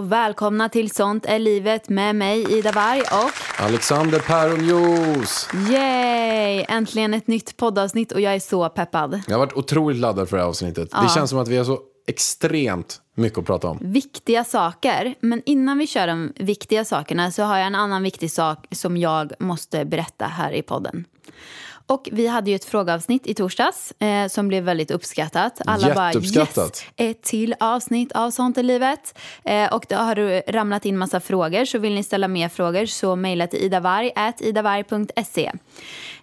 och välkomna till Sånt är livet med mig Ida Warg och Alexander Päronjuice. yay! Äntligen ett nytt poddavsnitt och jag är så peppad. Jag har varit otroligt laddad för det här avsnittet. Det känns som att vi har så extremt mycket att prata om. Viktiga saker, men innan vi kör de viktiga sakerna så har jag en annan viktig sak som jag måste berätta här i podden. Och vi hade ju ett frågeavsnitt i torsdags eh, som blev väldigt uppskattat. Alla bara yes, ett till avsnitt av Sånt i livet. Eh, och då har det ramlat in massa frågor så vill ni ställa mer frågor så mejla till idavarg.idavarg.se.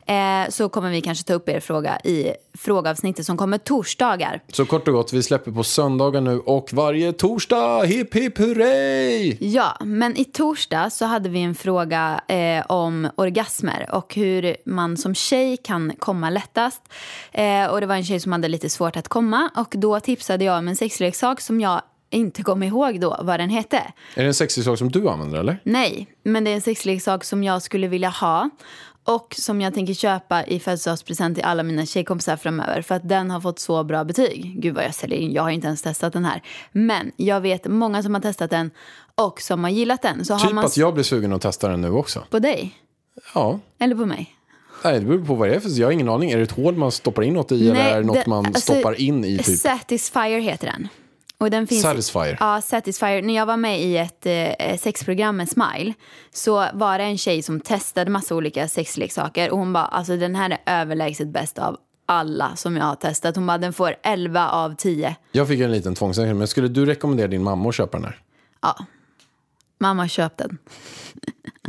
Eh, så kommer vi kanske ta upp er fråga i frågeavsnittet som kommer torsdagar. Så kort och gott, vi släpper på söndagar nu och varje torsdag, hipp hipp hurray! Ja, men i torsdag så hade vi en fråga eh, om orgasmer och hur man som tjej kan komma lättast. Eh, och det var en tjej som hade lite svårt att komma och då tipsade jag om en sexleksak som jag inte kom ihåg då vad den hette. Är det en sexig sak som du använder eller? Nej, men det är en sexleksak som jag skulle vilja ha och som jag tänker köpa i födelsedagspresent till alla mina tjejkompisar framöver för att den har fått så bra betyg. Gud vad jag säljer in, jag har inte ens testat den här. Men jag vet många som har testat den och som har gillat den. Så har Typ man att jag blir sugen att testa den nu också. på dig Ja. eller på mig? Nej, det beror på vad det är för Jag har ingen aning. Är det ett hål man stoppar in något i eller är det något den- man alltså, stoppar in i typ? Satisfyer heter den. Och den finns, Satisfyer. Ja, Satisfyer. När jag var med i ett eh, sexprogram med Smile så var det en tjej som testade massa olika sexleksaker och hon bara, alltså den här är överlägset bäst av alla som jag har testat. Hon bara, den får 11 av 10. Jag fick en liten tvångstankning, men skulle du rekommendera din mamma att köpa den här? Ja. Mamma köp den.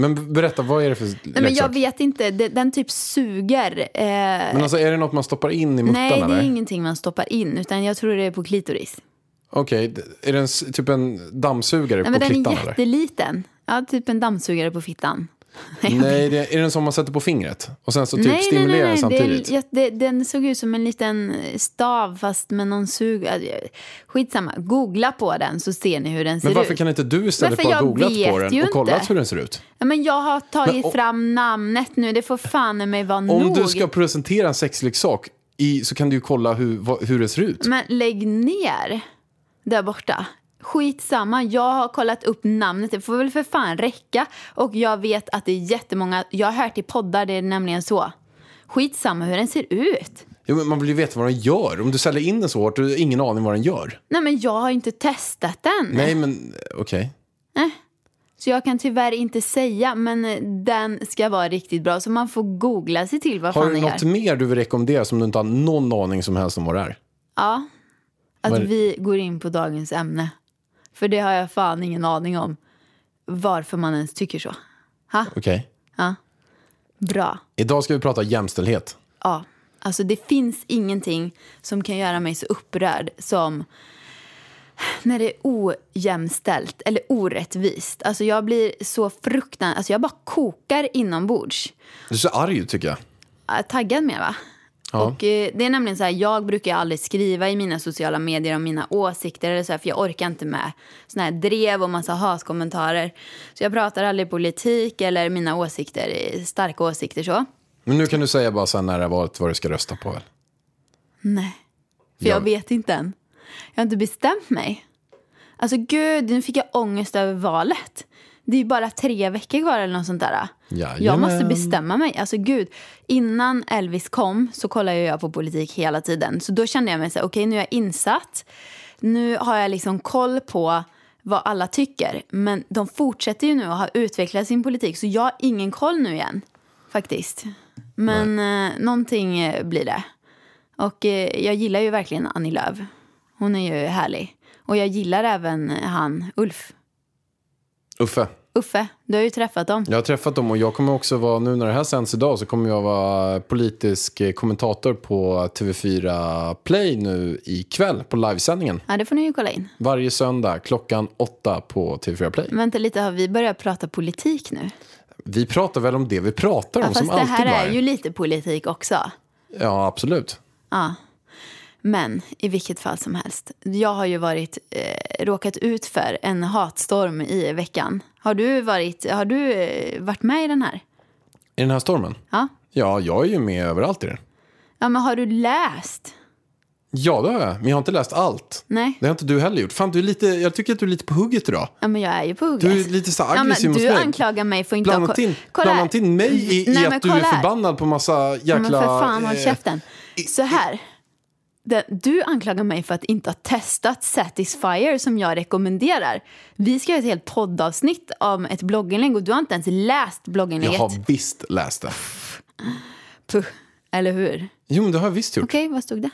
Men berätta, vad är det för Nej, men jag leksak? vet inte, den, typ suger. Eh, Men alltså är det något man stoppar in i muttan nej, det eller? är ingenting man stoppar in utan jag tror det är på klitoris. Okej, d- är det en, typ en dammsugare Nej, på den klittan är eller? jätteliten. Ja, typ en dammsugare på fittan. Nej, det, är det en som man sätter på fingret? Och sen så typ stimulerar den Det, samtidigt? är- ja, det, den såg ut som en liten stav fast med någon sug. ja, Skitsamma, googla på den så ser ni hur den ser Men varför ut. kan inte du istället bara googlat på den och kollat inte. hur den ser ut? Ja, men jag har tagit Men fram namnet nu, det får fan mig vara Om nog. du ska presentera en sexleksak i, så kan du ju kolla hur, vad, hur det ser ut. Men lägg ner där borta. Skitsamma, jag har kollat upp namnet, det får väl för fan räcka. Och jag vet att det är jättemånga, jag har hört i poddar, det är nämligen så. Skitsamma hur den ser ut. Jo, men man vill ju veta vad den gör. Om du säljer in den så hårt, du har ingen aning vad den gör. Nej men jag har inte testat den. Nej, men okej. Så jag kan tyvärr inte säga, men eh, den ska vara riktigt bra. Så man får googla sig till vad Har fan du den något gör. mer du vill rekommendera som du inte har någon aning som helst om vad det är? Ja. Att det? vi går in på dagens ämne. För det har jag fan ingen aning om. Varför man ens tycker så. Okej. Bra. Idag ska vi prata jämställdhet. Ja. Alltså det finns ingenting som kan göra mig så upprörd som när det är ojämställt eller orättvist. Alltså jag blir så fruktansvärt, alltså jag bara kokar inombords. Du är så arg tycker jag. Taggad med va? Ja. Och eh, det är nämligen så här, jag brukar aldrig skriva i mina sociala medier om mina åsikter eller så här, för jag orkar inte med såna här drev och massa hatkommentarer. Så jag pratar aldrig politik eller mina åsikter, eh, starka åsikter så. Men nu kan du säga bara sen när det varit vad du ska rösta på väl? Nej, för Ja. jag vet inte än. Jag har inte bestämt mig. Alltså gud, nu fick jag ångest över valet. Det är ju bara tre veckor kvar eller något sånt där. Jajamän. Jag måste bestämma mig. Alltså gud, innan Elvis kom så kollade jag på politik hela tiden. Så då kände jag mig så här, okej nu är jag insatt. Nu har jag liksom koll på vad alla tycker. Men de fortsätter ju nu att ha utvecklat sin politik. Så jag har ingen koll nu igen. Faktiskt. Men eh, någonting eh, blir det. Och eh, jag gillar ju verkligen Annie Lööf. Hon är ju härlig. Och jag gillar även eh, han Ulf. Uffe. Uffe, du har ju träffat dem. Jag har träffat dem och jag kommer också vara, nu när det här sänds idag så kommer jag vara politisk eh, kommentator på TV4 Play nu ikväll på livesändningen. Ja, det får ni ju kolla in. Varje söndag klockan åtta på TV4 Play. Vänta lite, har vi börjat prata politik nu? Vi pratar väl om det vi pratar om Ja, som fast det alltid här är ju lite politik också. Ja, absolut. Ja. Men i vilket fall som helst. Jag har ju varit, eh, råkat ut för en hatstorm i veckan. Har du, varit, har du eh, varit med i den här? I den här stormen? Ja. Ja, jag är ju med överallt i den. Ja, men har du läst? Ja, det har jag. Men jag har inte läst allt. Nej. Det har inte du heller gjort. Fan, du är lite, jag tycker att du är lite på hugget idag. Ja, men jag är ju på hugget. Du är lite så ja, aggressiv men mot Du mig. anklagar mig för att inte Blandat in, blandat in mig i, i Nej, att du är här. förbannad på massa jäkla... Ja, men för fan, håll eh, käften. Så här. Det, du anklagar mig för att inte ha testat Satisfyer som jag rekommenderar. Vi ska göra ett helt poddavsnitt om ett blogginlägg och du har inte ens läst Jag blogginlägget. har visst läst det. Puh, eller hur? Jo, men det har jag visst gjort. Okej, vad stod det?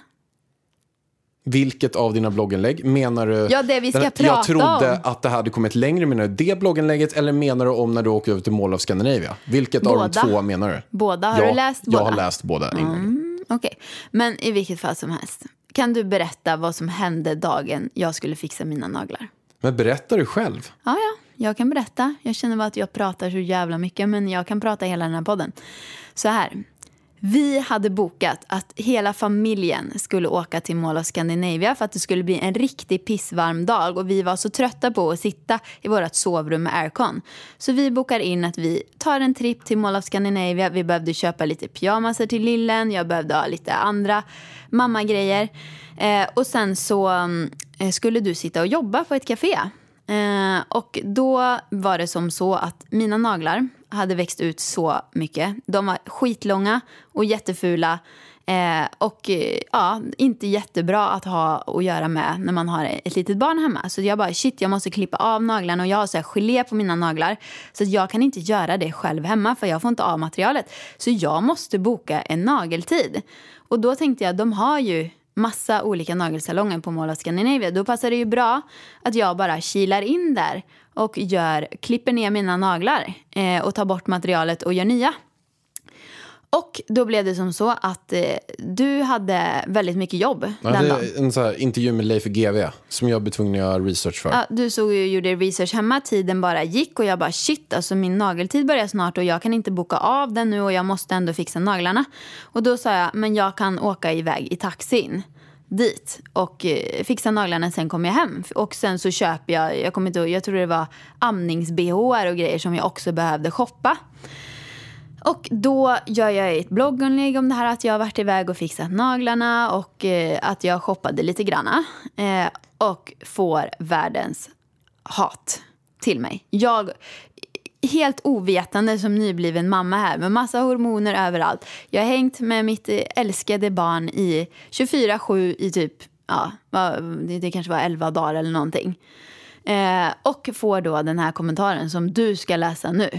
Vilket av dina blogginlägg menar du? Ja, det vi ska Den- prata Jag trodde om. att det hade kommit längre. Menar du det blogginlägget eller menar du om när du åker över till Mall of Scandinavia? Vilket av Båda. de två menar du? Båda. Har ja, du läst Jag båda? har läst båda en Okej, men i vilket fall som helst. Kan du berätta vad som hände dagen jag skulle fixa mina naglar? Men berättar du själv? Ja, ja, jag kan berätta. Jag känner bara att jag pratar så jävla mycket, men jag kan prata hela den här podden. Så här. Vi hade bokat att hela familjen skulle åka till Mall of Scandinavia för att det skulle bli en riktig pissvarm dag och vi var så trötta på att sitta i vårt sovrum med aircon. Så vi bokar in att vi tar en tripp till Mall of Scandinavia. Vi behövde köpa lite pyjamaser till lillen, jag behövde ha lite andra mammagrejer. Eh, och sen så eh, skulle du sitta och jobba på ett café. Eh, och då var det som så att mina naglar hade växt ut så mycket. De var skitlånga och jättefula. Eh, och eh, ja, inte jättebra att ha att göra med när man har ett litet barn hemma. Så jag bara shit, jag måste klippa av naglarna och jag har så här gelé på mina naglar. Så jag kan inte göra det själv hemma för jag får inte av materialet. Så jag måste boka en nageltid. Och då tänkte jag, de har ju massa olika nagelsalonger på Mall of Scandinavia. Då passar det ju bra att jag bara kilar in där och gör, klipper ner mina naglar eh, och tar bort materialet och gör nya. Och då blev det som så att eh, du hade väldigt mycket jobb Jag den dagen. en så här intervju med Leif GW som jag blev tvungen att göra research för. Ja, du såg ju, gjorde research hemma, tiden bara gick och jag bara shit, alltså min nageltid börjar snart och jag kan inte boka av den nu och jag måste ändå fixa naglarna. Och då sa jag, men jag kan åka iväg i taxin dit och eh, fixa naglarna, sen kommer jag hem. Och sen så köper jag, jag kommer inte jag tror det var amnings-bh och grejer som jag också behövde shoppa. Och då gör jag ett blogginlägg om det här att jag har varit iväg och fixat naglarna och eh, att jag shoppade lite granna. Eh, och får världens hat till mig. Jag, helt ovetande som nybliven mamma här med massa hormoner överallt. Jag har hängt med mitt eh, älskade barn i 24-7 i typ, ja, det, det kanske var 11 dagar eller någonting. Eh, och får då den här kommentaren som du ska läsa nu.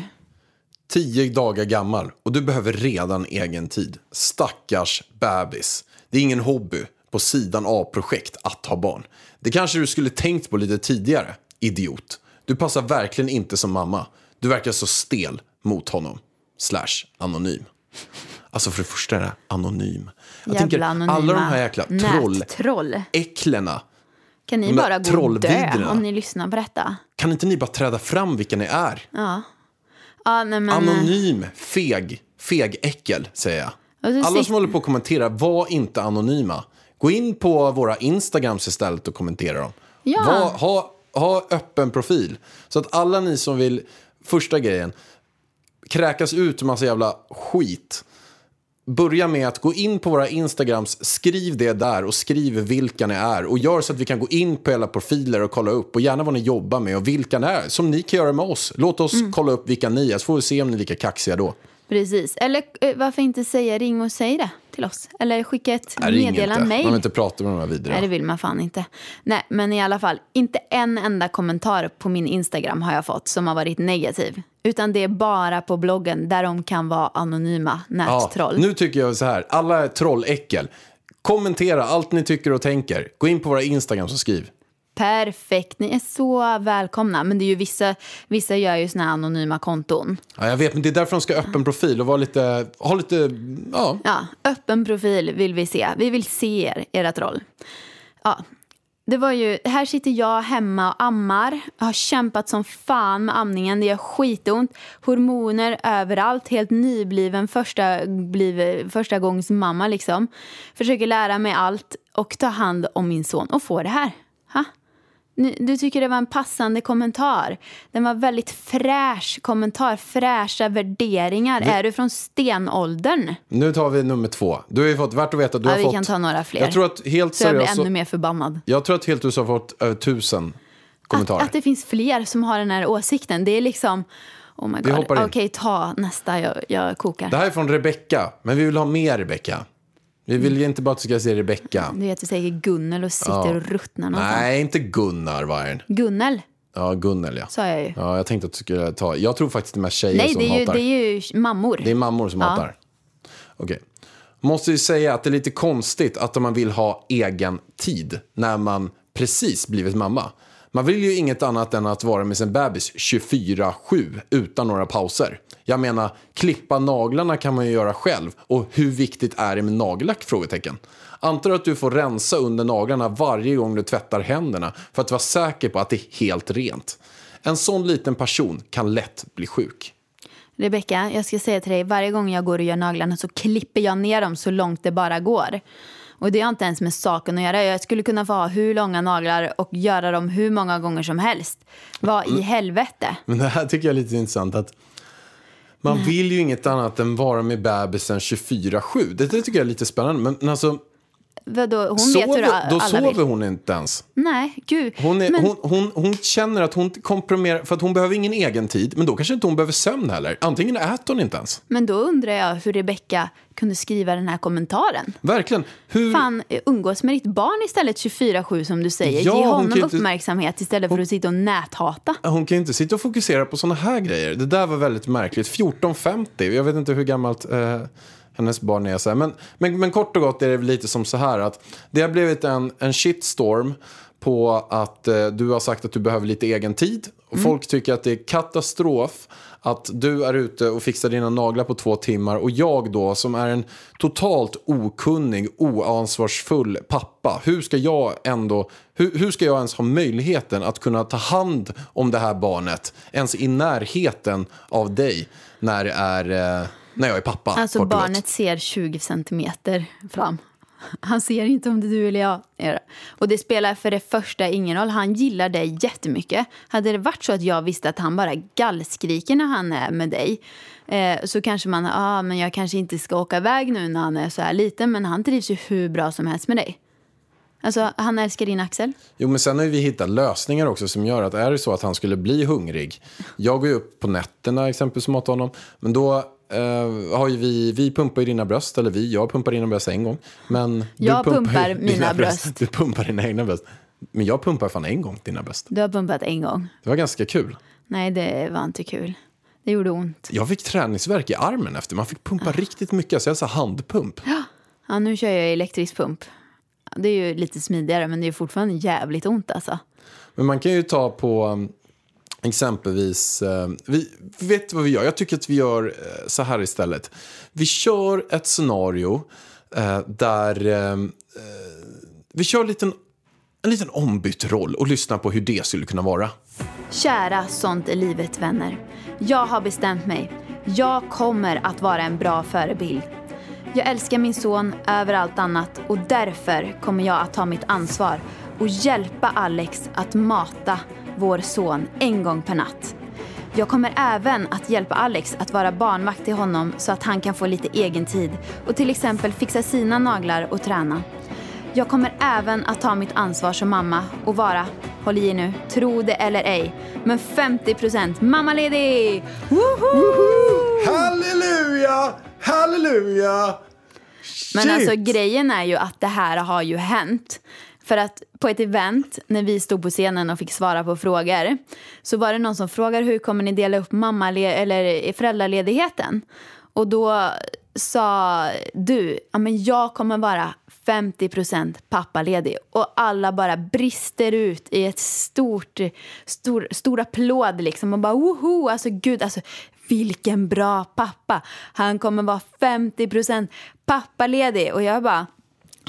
Tio dagar gammal och du behöver redan egen tid. Stackars bebis. Det är ingen hobby på sidan av projekt att ha barn. Det kanske du skulle tänkt på lite tidigare, idiot. Du passar verkligen inte som mamma. Du verkar så stel mot honom. Slash anonym. Alltså för det första är det anonym. Jag Jävla tänker anonyma alla de här jäkla troll, nättroll. äcklena. Kan ni bara gå och dö om ni lyssnar på detta? Kan inte ni bara träda fram vilka ni är? Ja, nej men... Anonym, feg, feg äckel säger jag. Alla som håller på att kommentera, var inte anonyma. Gå in på våra Instagrams istället och kommentera dem. Ja. Var, ha, ha öppen profil. Så att alla ni som vill, första grejen, kräkas ut en massa jävla skit. Börja med att gå in på våra Instagrams, skriv det där och skriv vilka ni är. Och gör så att vi kan gå in på era profiler och kolla upp och gärna vad ni jobbar med och vilka ni är. Som ni kan göra med oss. Låt oss Mm. kolla upp vilka ni är så får vi se om ni är lika kaxiga då. Precis. Eller eh, varför inte säga ring och säg det till oss? Eller skicka ett Nej, meddelande, Man mail. vill inte prata med de här vidare. Nej, det vill man fan inte. Nej, men i alla fall, inte en enda kommentar på min Instagram har jag fått som har varit negativ. Utan det är bara på bloggen där de kan vara anonyma nättroll. nu tycker jag så här, alla är trolläckel. Kommentera allt ni tycker och tänker. Gå in på våra Instagrams och skriv. Perfekt, ni är så välkomna. Men det är ju vissa, vissa gör ju såna här anonyma konton. Ja, jag vet, men det är därför de ska ha öppen profil och vara lite, ha lite, ja. Ja, öppen profil vill vi se. Vi vill se er, ert roll. Ja, det var ju, här sitter jag hemma och ammar. Jag har kämpat som fan med amningen. Det gör skitont. Hormoner överallt. Helt nybliven första, bliv, första gångs mamma liksom. Försöker lära mig allt och ta hand om min son och få det här. Du tycker det var en passande kommentar. Den var väldigt fräsch kommentar. Fräscha värderingar. Är du från stenåldern? Nu tar vi nummer två. Du har ju fått, värt att veta, du Ja, har vi fått... kan ta några fler. Jag tror att helt Så jag blir ännu mer förbannad. jag tror att helt du har fått över tusen kommentarer. Att, att det finns fler som har den här åsikten. Det är liksom... Oh my god. Okej, ta nästa. Jag, jag kokar. Det här är från Rebecka, men vi vill ha mer Rebecka. Vi vill ju inte bara att du ska se Rebecka. Du vet, du säger Gunnel och sitter och ruttnar någonstans. Nej, inte Gunnar Vargen. Gunnel, Ja, Gunnel ja. sa jag ju. Ja, jag tänkte att du skulle ta... Jag tror faktiskt det är mest tjejer Nej, som det är, ju, hatar. det är ju mammor. Det är mammor som Ja. hatar. Okej. Måste ju säga att det är lite konstigt att man vill ha egen tid när man precis blivit mamma. Man vill ju inget annat än att vara med sin bebis 24-7 utan några pauser. Jag menar, klippa naglarna kan man ju göra själv. Och hur viktigt är det med nagellack? Frågetecken. Antar att du får rensa under naglarna varje gång du tvättar händerna för att vara säker på att det är helt rent. En sån liten person kan lätt bli sjuk. Rebecka, jag ska säga till dig, varje gång jag går och gör naglarna så klipper jag ner dem så långt det bara går. Och det har inte ens med saken att göra. Jag skulle kunna få ha hur långa naglar och göra dem hur många gånger som helst. Vad Mm. i helvete? Men det här tycker jag är lite intressant. att Man vill ju inget annat än vara med bebisen 24-7. Det, det tycker jag är lite spännande. Men, men alltså, Vadå, hon vet hur sover, då alla sover vill. hon inte ens. Nej, gud. Hon, är, Men- hon, hon, hon känner att hon komprimerar, för att hon behöver ingen egen tid. Men då kanske inte hon behöver sömn heller. Antingen äter hon inte ens. Men då undrar jag hur Rebecka kunde skriva den här kommentaren. Verkligen. Hur, Fan, umgås med ditt barn istället 24-7 som du säger. Ja, Ge hon honom inte- uppmärksamhet istället för att sitta och näthata. Hon kan ju inte sitta och fokusera på såna här grejer. Det där var väldigt märkligt. 14.50, jag vet inte hur gammalt eh, hennes barn är. Så här. Men, men, men kort och gott är det lite som så här att det har blivit en, en shitstorm på att eh, du har sagt att du behöver lite egen tid. Och Folk tycker att det är katastrof att du är ute och fixar dina naglar på två timmar och jag då som är en totalt okunnig, oansvarsfull pappa. Hur ska jag ändå, hur, hur ska jag ens ha möjligheten att kunna ta hand om det här barnet ens i närheten av dig när det är, eh, när jag är pappa? Alltså barnet ser 20 centimeter fram. Han ser inte om det är du eller jag. Och det spelar för det första ingen roll. Han gillar dig jättemycket. Hade det varit så att jag visste att han bara gallskriker när han är med dig eh, så kanske man, ah, men jag kanske inte ska åka iväg nu när han är så här liten. Men han trivs ju hur bra som helst med dig. Alltså, han älskar din Axel. Jo, men sen har vi hittat lösningar också som gör att är det så att han skulle bli hungrig. Jag går ju upp på nätterna exempelvis och matar honom. Men då eh, har vi, vi pumpar ju dina bröst, eller vi, jag pumpar dina bröst en gång. Men du Jag pumpar ju mina dina bröst. Du pumpar dina egna bröst. Men jag pumpar fan en gång dina bröst. Du har pumpat en gång. Det var ganska kul. Nej, det var inte kul. Det gjorde ont. Jag fick träningsverk i armen efter. Man fick pumpa riktigt mycket. Så jag sa handpump. Ja, nu kör jag elektrisk pump. Det är ju lite smidigare, men det är fortfarande jävligt ont alltså. Men man kan ju ta på exempelvis, eh, vi vet vad vi gör, jag tycker att vi gör eh, så här istället. Vi kör ett scenario eh, där eh, eh vi kör en liten, en liten ombytt roll och lyssnar på hur det skulle kunna vara. Kära Sånt är livet vänner. Jag har bestämt mig. Jag kommer att vara en bra förebild. Jag älskar min son över allt annat och därför kommer jag att ta mitt ansvar och hjälpa Alex att mata vår son en gång per natt. Jag kommer även att hjälpa Alex att vara barnvakt till honom så att han kan få lite egen tid och till exempel fixa sina naglar och träna. Jag kommer även att ta mitt ansvar som mamma och vara, håll i nu, tro det eller ej, men 50% mammaledig! Woho! Halleluja! Halleluja! Men Shit! alltså grejen är ju att det här har ju hänt. För att på ett event när vi stod på scenen och fick svara på frågor så var det någon som frågade hur kommer ni dela upp mamma eller föräldraledigheten? Och då sa du, ja, men jag kommer vara 50% pappaledig. Och alla bara brister ut i ett stort, stor, stor applåd liksom. Och bara woho, alltså gud, alltså vilken bra pappa. Han kommer vara 50% pappaledig. Och jag bara,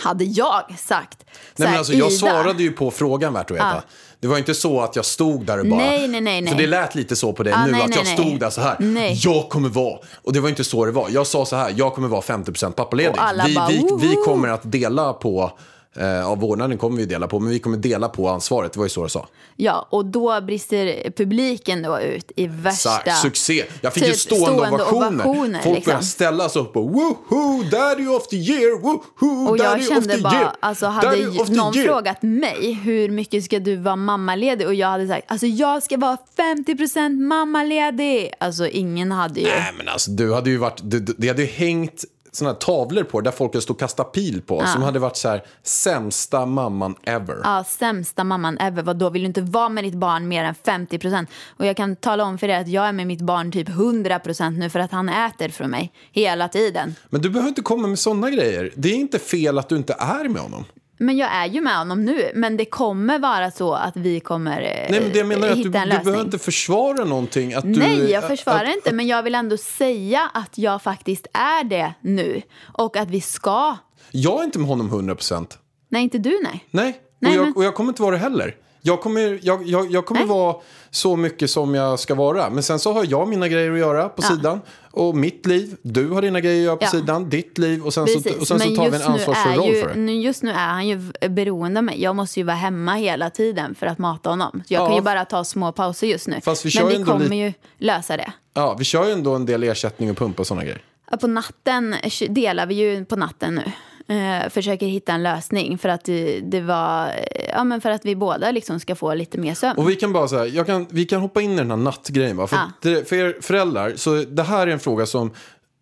hade jag sagt så Nej, men alltså, jag Ida, svarade ju på frågan värt att veta. Det var inte så att jag stod där och bara... Nej, nej, nej, nej. För det lät lite så på dig Ja, nu, nej, att nej, jag stod där så här. Nej. Jag kommer vara... Och det var inte så det var. Jag sa så här, jag kommer vara 50% pappaledig. Och alla Vi, bara, vi, vi kommer att dela på... Eh, av vårdnaden kommer vi dela på, men vi kommer dela på ansvaret. Det var ju så jag sa. Ja, och då brister publiken då ut i värsta... Exakt, succé. Jag fick ju typ stående, stående ovationer. ovationer, Folk liksom. började ställa sig upp och woho, daddy of the year, woho, Och jag daddy of the kände bara, year. alltså hade daddy någon frågat mig hur mycket ska du vara mammaledig och jag hade sagt alltså jag ska vara 50% mammaledig. Alltså ingen hade ju. Nej men alltså du hade ju varit, det hade ju hängt såna här tavlor på där folk stått och kastat pil på. Som hade varit så här, sämsta mamman ever. Ja, sämsta mamman ever. Vad då vill du inte vara med ditt barn mer än 50%? Och jag kan tala om för dig att jag är med mitt barn typ 100% nu för att han äter från mig hela tiden. Men du behöver inte komma med sådana grejer. Det är inte fel att du inte är med honom. Men jag är ju med honom nu. Men det kommer vara så att vi kommer eh, Nej men det jag menar är att du, hitta du en lösning. behöver inte försvara någonting. Att du, Nej, jag försvarar att, inte, men jag vill ändå säga att jag faktiskt är det nu. Och att vi ska. Jag är inte med honom 100%. Nej, inte du nej. Nej, Nej, och, jag, men- och jag kommer inte vara det heller. Jag kommer, jag, jag, jag kommer Nej. vara så mycket som jag ska vara. Men sen så har jag mina grejer att göra på Ja. sidan. Och mitt liv, du har dina grejer att göra på Ja. sidan, ditt liv. Och sen, så, och sen så tar vi en ansvarsfull roll ju, för det. nu, just nu är han ju beroende av mig. Jag måste ju vara hemma hela tiden för att mata honom. Så jag Ja. kan ju bara ta små pauser just nu. Fast vi men vi kommer ju lösa det. Ja, vi kör ju ändå en del ersättning och pump och sådana grejer. Ja, På natten delar vi ju på natten nu. Eh, försöker hitta en lösning för att det, det var, eh, ja men för att vi båda liksom ska få lite mer sömn. Och vi kan bara säga, jag kan, vi kan hoppa in i den här nattgrejen bara. För, att det, för er föräldrar, så det här är en fråga som,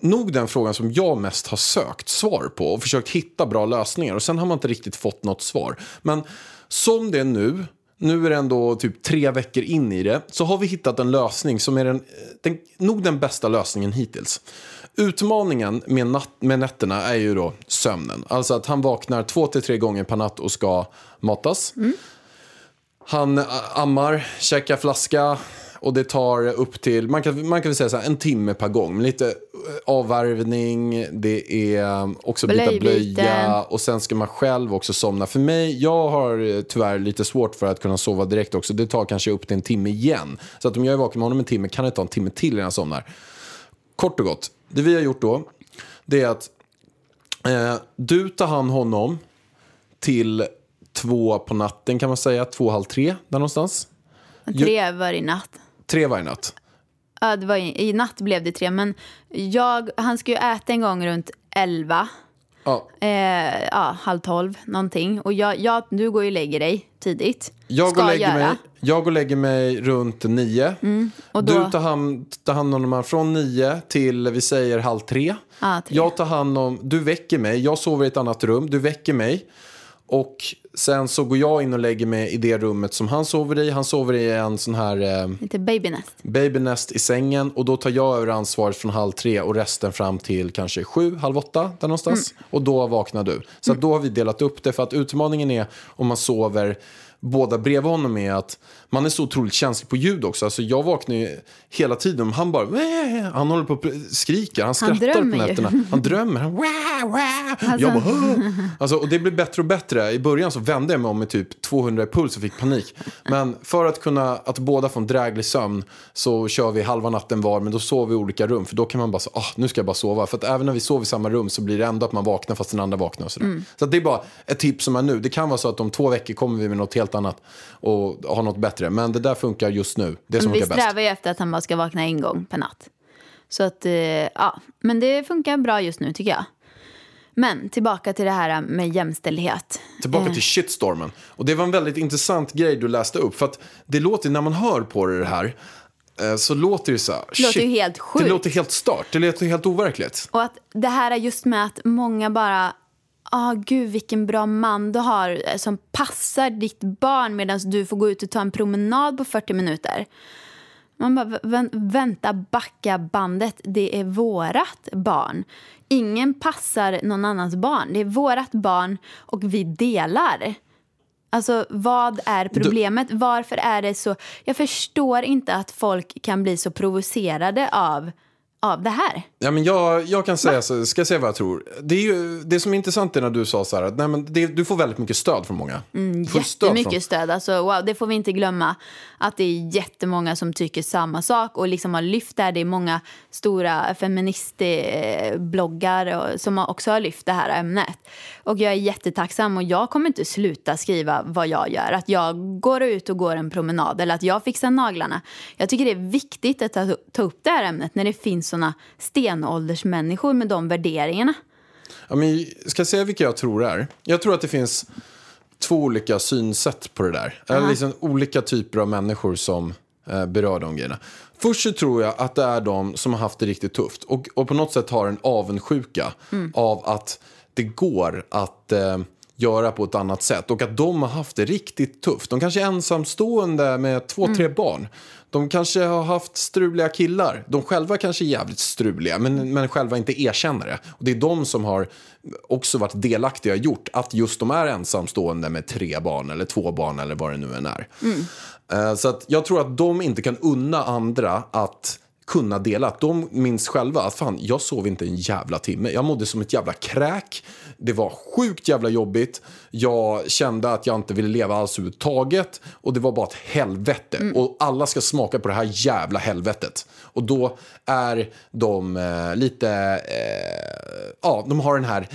nog den frågan som jag mest har sökt svar på och försökt hitta bra lösningar. Och sen har man inte riktigt fått något svar. Men som det är nu, nu är det ändå typ tre veckor in i det, så har vi hittat en lösning som är den, den, nog den bästa lösningen hittills. Utmaningen med, natt, med nätterna är ju då sömnen. Alltså att han vaknar två till tre gånger per natt och ska matas. Han ä, ammar, käkar flaska och det tar upp till, man kan, man kan väl säga så här, en timme per gång. Lite eh, avvärvning, det är um, också byta blöja och sen ska man själv också somna. För mig, jag har eh, tyvärr lite svårt för att kunna sova direkt också. Det tar kanske upp till en timme igen. Så att om jag är vaken med honom en timme kan det ta en timme till innan jag somnar. Kort och gott, det vi har gjort då, det är att eh, du tar hand honom till två på natten kan man säga, två, halv tre där någonstans. Tre varje natt. Tre varje natt. Ja, det var i, I natt blev det tre, men jag, han ska ju äta en gång runt elva. Ja, Eh, ja, halv tolv någonting. Och jag, jag, du går ju och lägger dig tidigt. jag, går och lägger göra. mig, jag går och lägger mig runt nio. och då- Du tar hand, tar hand om honom från nio till, vi säger halv tre. Ja, tre. Jag tar hand om, du väcker mig, jag sover i ett annat rum, du väcker mig. Och sen så går jag in och lägger mig i det rummet som han sover i. Han sover i en sån här... Eh, Lite babynest. babynest i sängen och då tar jag över ansvaret från halv tre och resten fram till kanske sju, halv åtta där någonstans. Och då vaknar du. Så att då har vi delat upp det för att utmaningen är om man sover båda bredvid honom är att man är så otroligt känslig på ljud också. Alltså jag vaknar ju hela tiden. Han bara, "Wah!" han håller på och skriker, han skrattar på drömmer ju. nätterna. Han drömmer. Han, "Wah, wah." Jag bara, alltså, och det blir bättre och bättre. I början så vände jag mig om med typ 200 i puls och fick panik. Men för att kunna, att båda få en dräglig sömn så kör vi halva natten var, men då sover vi i olika rum. För då kan man bara, så, ah, nu ska jag bara sova. För att även när vi sover i samma rum så blir det ändå att man vaknar fast den andra vaknar och sådär. Så att det är bara ett tips som är nu. Det kan vara så att om två veckor kommer vi med något helt annat och har något bättre. Men det där funkar just nu. Det som Men vi funkar bäst. strävar ju efter att han bara ska vakna en gång per natt. Så att, eh, ja. Men det funkar bra just nu tycker jag. Men tillbaka till det här med jämställdhet. Tillbaka till shitstormen. Och det var en väldigt intressant grej du läste upp. För att det låter, när man hör på det här, eh, så låter det så här. Det låter ju helt Det sjukt. låter helt stört. Det låter helt overkligt. Och att det här är just med att många bara, ah gud vilken bra man du har eh, som passar ditt barn medan du får gå ut och ta en promenad på 40 minuter. Man bara, vä vänta, backa bandet. Det är vårat barn. Ingen passar någon annans barn. Det är vårat barn och vi delar. Alltså, vad är problemet? Varför är det så... Jag förstår inte att folk kan bli så provocerade av, av det här. Ja, men jag, jag kan säga, så, ska jag säga vad jag tror. Det, är ju, det som är intressant är när du sa så här, att nej, men det, du får väldigt mycket stöd från många. Du får stöd Jättemycket från- stöd. Alltså, wow, det får vi inte glömma. Att det är jättemånga som tycker samma sak och liksom har lyft det här. Det är många stora feministbloggar som också har lyft det här ämnet. Och jag är jättetacksam och jag kommer inte sluta skriva vad jag gör. Att jag går ut och går en promenad eller att jag fixar naglarna. Jag tycker det är viktigt att ta, ta upp det här ämnet när det finns såna stenåldersmänniskor med de värderingarna. Ja, men, ska jag säga vilka jag tror det är? Jag tror att det finns två olika synsätt på det där. Eller liksom olika typer av människor som eh, berör de grejerna. Först så tror jag att det är de som har haft det riktigt tufft och, och på något sätt har en avundsjuka av att det går att eh, göra på ett annat sätt och att de har haft det riktigt tufft. De kanske är ensamstående med två, tre barn. De kanske har haft struliga killar. De själva kanske är jävligt struliga, men, men själva inte erkänner det. Och det är de som har också varit delaktiga och gjort att just de är ensamstående med tre barn eller två barn eller vad det nu än är. Eh, Så att jag tror att de inte kan unna andra att kunna dela. Att de minns själva att fan, jag sov inte en jävla timme. Jag mådde som ett jävla kräk. Det var sjukt jävla jobbigt. Jag kände att jag inte ville leva alls överhuvudtaget. Och det var bara ett helvete. Och alla ska smaka på det här jävla helvetet. Och då är de eh, lite... Eh, ja, de har, den här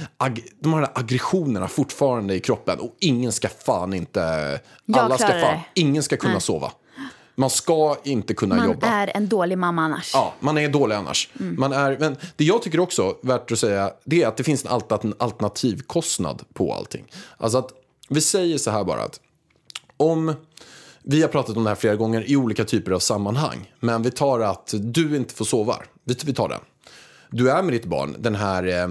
de har den här aggressionerna fortfarande i kroppen. Och ingen ska fan inte... Jag alla ska fan... det. Ingen ska kunna sova. Man ska inte kunna Man jobba. är en dålig mamma annars. Ja, man är dålig annars. Man är, men det jag tycker också, värt att säga, det är att det finns en alter- alternativkostnad på allting. Alltså att, vi säger så här bara att om, vi har pratat om det här flera gånger i olika typer av sammanhang, men vi tar att du inte får sova. Vi, vi tar den. Du är med ditt barn den här eh,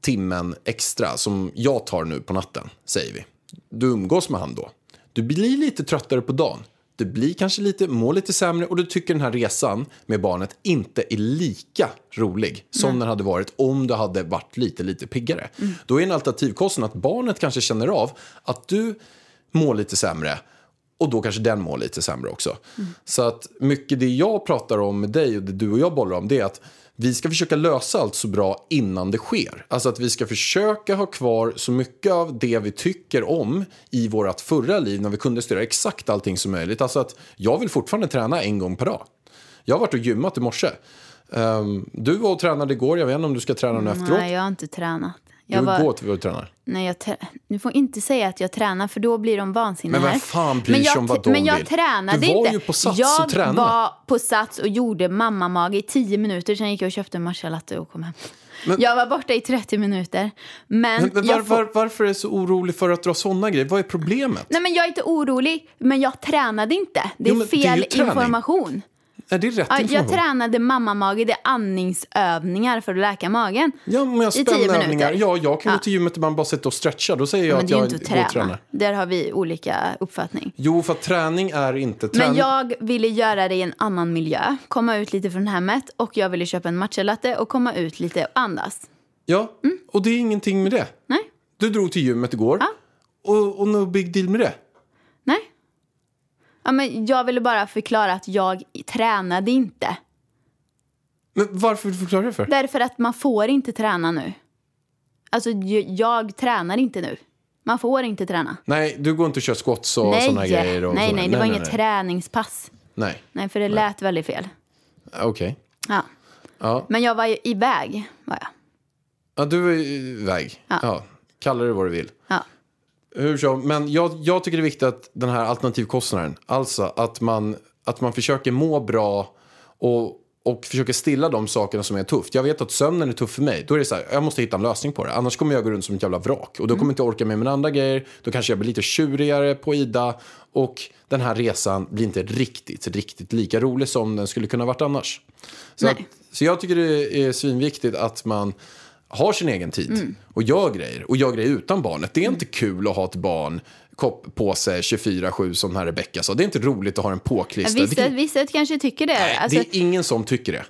timmen extra som jag tar nu på natten, säger vi. Du umgås med han då. Du blir lite tröttare på dagen. Du blir kanske lite, mår lite sämre och du tycker den här resan med barnet inte är lika rolig som den hade varit om du hade varit lite, lite piggare. Då är en alternativkostnad att barnet kanske känner av att du mår lite sämre och då kanske den mår lite sämre också. Så att mycket det jag pratar om med dig och det du och jag bollar om det är att vi ska försöka lösa allt så bra innan det sker. Alltså att vi ska försöka ha kvar så mycket av det vi tycker om i vårt förra liv när vi kunde styra exakt allting som möjligt. Alltså att jag vill fortfarande träna en gång per dag. Jag har varit och gymmat i morse. Ehm, du var och tränade igår, jag vet inte om du ska träna nu efteråt. Nej, jag har inte tränat. Du Jag var, går till och tränar. nej, jag trä- du får inte säga att jag tränar för då blir de vansinniga Men vem fan bryr sig jag, om vad de Men jag vill? tränade Du var inte. ju på Sats jag och tränade. var på Sats och gjorde mammamage i 10 minuter. Sen gick jag och köpte en matcha latte och kom hem. Men- jag var borta i 30 minuter. Men, Men, men var, jag får- var, varför är du så orolig för att dra sådana grejer? Vad är problemet? Nej, men jag är inte orolig, men jag tränade inte. Det är Jo, men det är fel information. Är det rätt Ja, jag tränade mammamage, det är andningsövningar för att läka magen. Ja, men jag I tio minuter. Ja, jag kan Ja. gå till gymmet och man bara sitter och stretchar. Då säger jag Men att jag inte går och att träna. tränar. Där har vi olika uppfattning. Jo, för träning är inte träning. Men jag ville göra det i en annan miljö. Komma ut lite från hemmet och jag ville köpa en matchalatte och komma ut lite och andas. Ja, och det är ingenting med det. Nej, Du drog till gymmet igår. Ja. Och, och no big deal med det. nej. Ja, men jag ville bara förklara att jag tränade inte. Men varför vill du förklara det för? Därför att man får inte träna nu. Alltså, jag, jag tränar inte nu. Man får inte träna. Nej, du går inte och kör squats och nej, sådana grejer. Och nej, såna- nej, det var nej, inget nej. träningspass. Nej, Nej, för det lät väldigt fel. okej. Ja. Ja. Men jag var ju iväg. Var jag. ja, du är iväg. Ja. Ja. Kalla det vad du vill. Ja. Hur som, men jag, jag tycker det är viktigt att den här alternativkostnaden, alltså att man, att man försöker må bra och, och försöker stilla de sakerna som är tufft. Jag vet att sömnen är tuff för mig. Då är det så här, jag måste hitta en lösning på det. Annars kommer jag gå runt som ett jävla vrak. Och då kommer inte jag orka med mina andra grejer. Då kanske jag blir lite tjurigare på Ida. Och den här resan blir inte riktigt, riktigt lika rolig som den skulle kunna varit annars. Så, att, så jag tycker det är svinviktigt att man har sin egen tid Mm. och gör grejer och gör grejer utan barnet. Det är inte kul att ha ett barn på sig 24-7 som här Rebecca sa. Det är inte roligt att ha en påklistrad. Vissa, vissa kanske tycker det. nej, alltså, det är ingen som tycker det.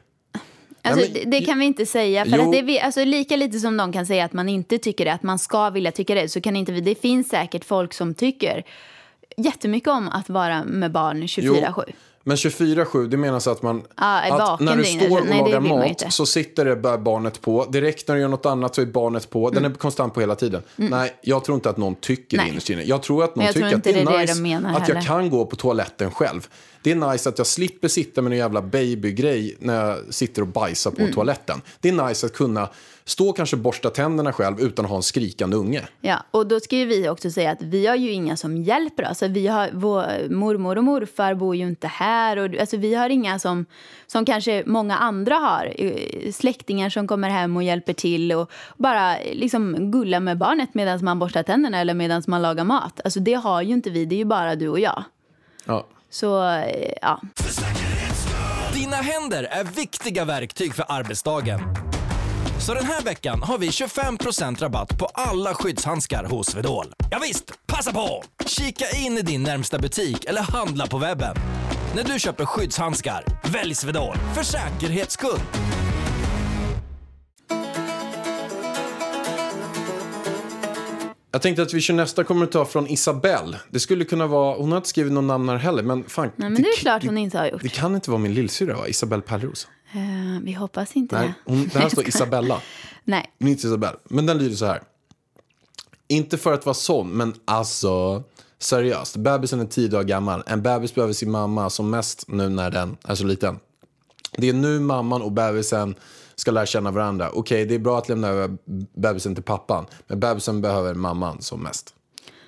alltså, det, det kan vi inte säga. För Jo. att det, alltså, lika lite som de kan säga att man inte tycker det, att man ska vilja tycka det, så kan inte vi. Det finns säkert folk som tycker jättemycket om att vara med barn 24-7. Men 24-7, det menas att man... Är att när du står och. Nej, lagar mat så sitter det barnet på. Direkt när du gör något annat så är barnet på. Den är konstant på hela tiden. Nej, jag tror inte att någon tycker Mm. Nej. det innerst inne. Jag tror att någon Jag tycker att det är det är nice de menar att jag heller. kan gå på toaletten själv. Det är nice att jag slipper sitta med en jävla babygrej när jag sitter och bajsar Mm. på toaletten. Det är nice att kunna stå och kanske borsta tänderna själv utan att ha en skrikande unge. Ja, och då ska ju vi också säga att vi har ju inga som hjälper oss. Vi har, vår mormor och morfar bor ju inte här. Och, alltså, vi har inga som, som kanske många andra har. eh, Släktingar som kommer hem och hjälper till och bara liksom gulla med barnet medan man borstar tänderna eller medan man lagar mat. Alltså, det har ju inte vi, det är ju bara du och jag. Ja. Så eh, ja, Dina händer är viktiga verktyg för arbetsdagen. Så den här veckan har vi 25% rabatt på alla skyddshandskar hos Swedol. Ja visst, passa på! Kika in i din närmsta butik eller handla på webben. När du köper skyddshandskar, välj Swedol för säkerhets skull. Jag tänkte att vi kör nästa kommentar från Isabelle. Det skulle kunna vara, hon har inte skrivit någon namn här heller, men fan. Nej, men det är klart hon inte har gjort. Det kan inte vara min lillsyrra va? Isabelle Pärleros? Eh, vi hoppas inte Nej, det. hon, det här står Isabella. Nej. Men inte Isabelle. Men den lyder så här. Inte för att vara sån, men alltså. Seriöst, bebisen är tio dagar gammal. En bebis behöver sin mamma som mest nu när den är så liten. Det är nu mamman och bebisen ska lära känna varandra. Okej, det är bra att lämna över bebisen till pappan. Men bebisen behöver mamman som mest.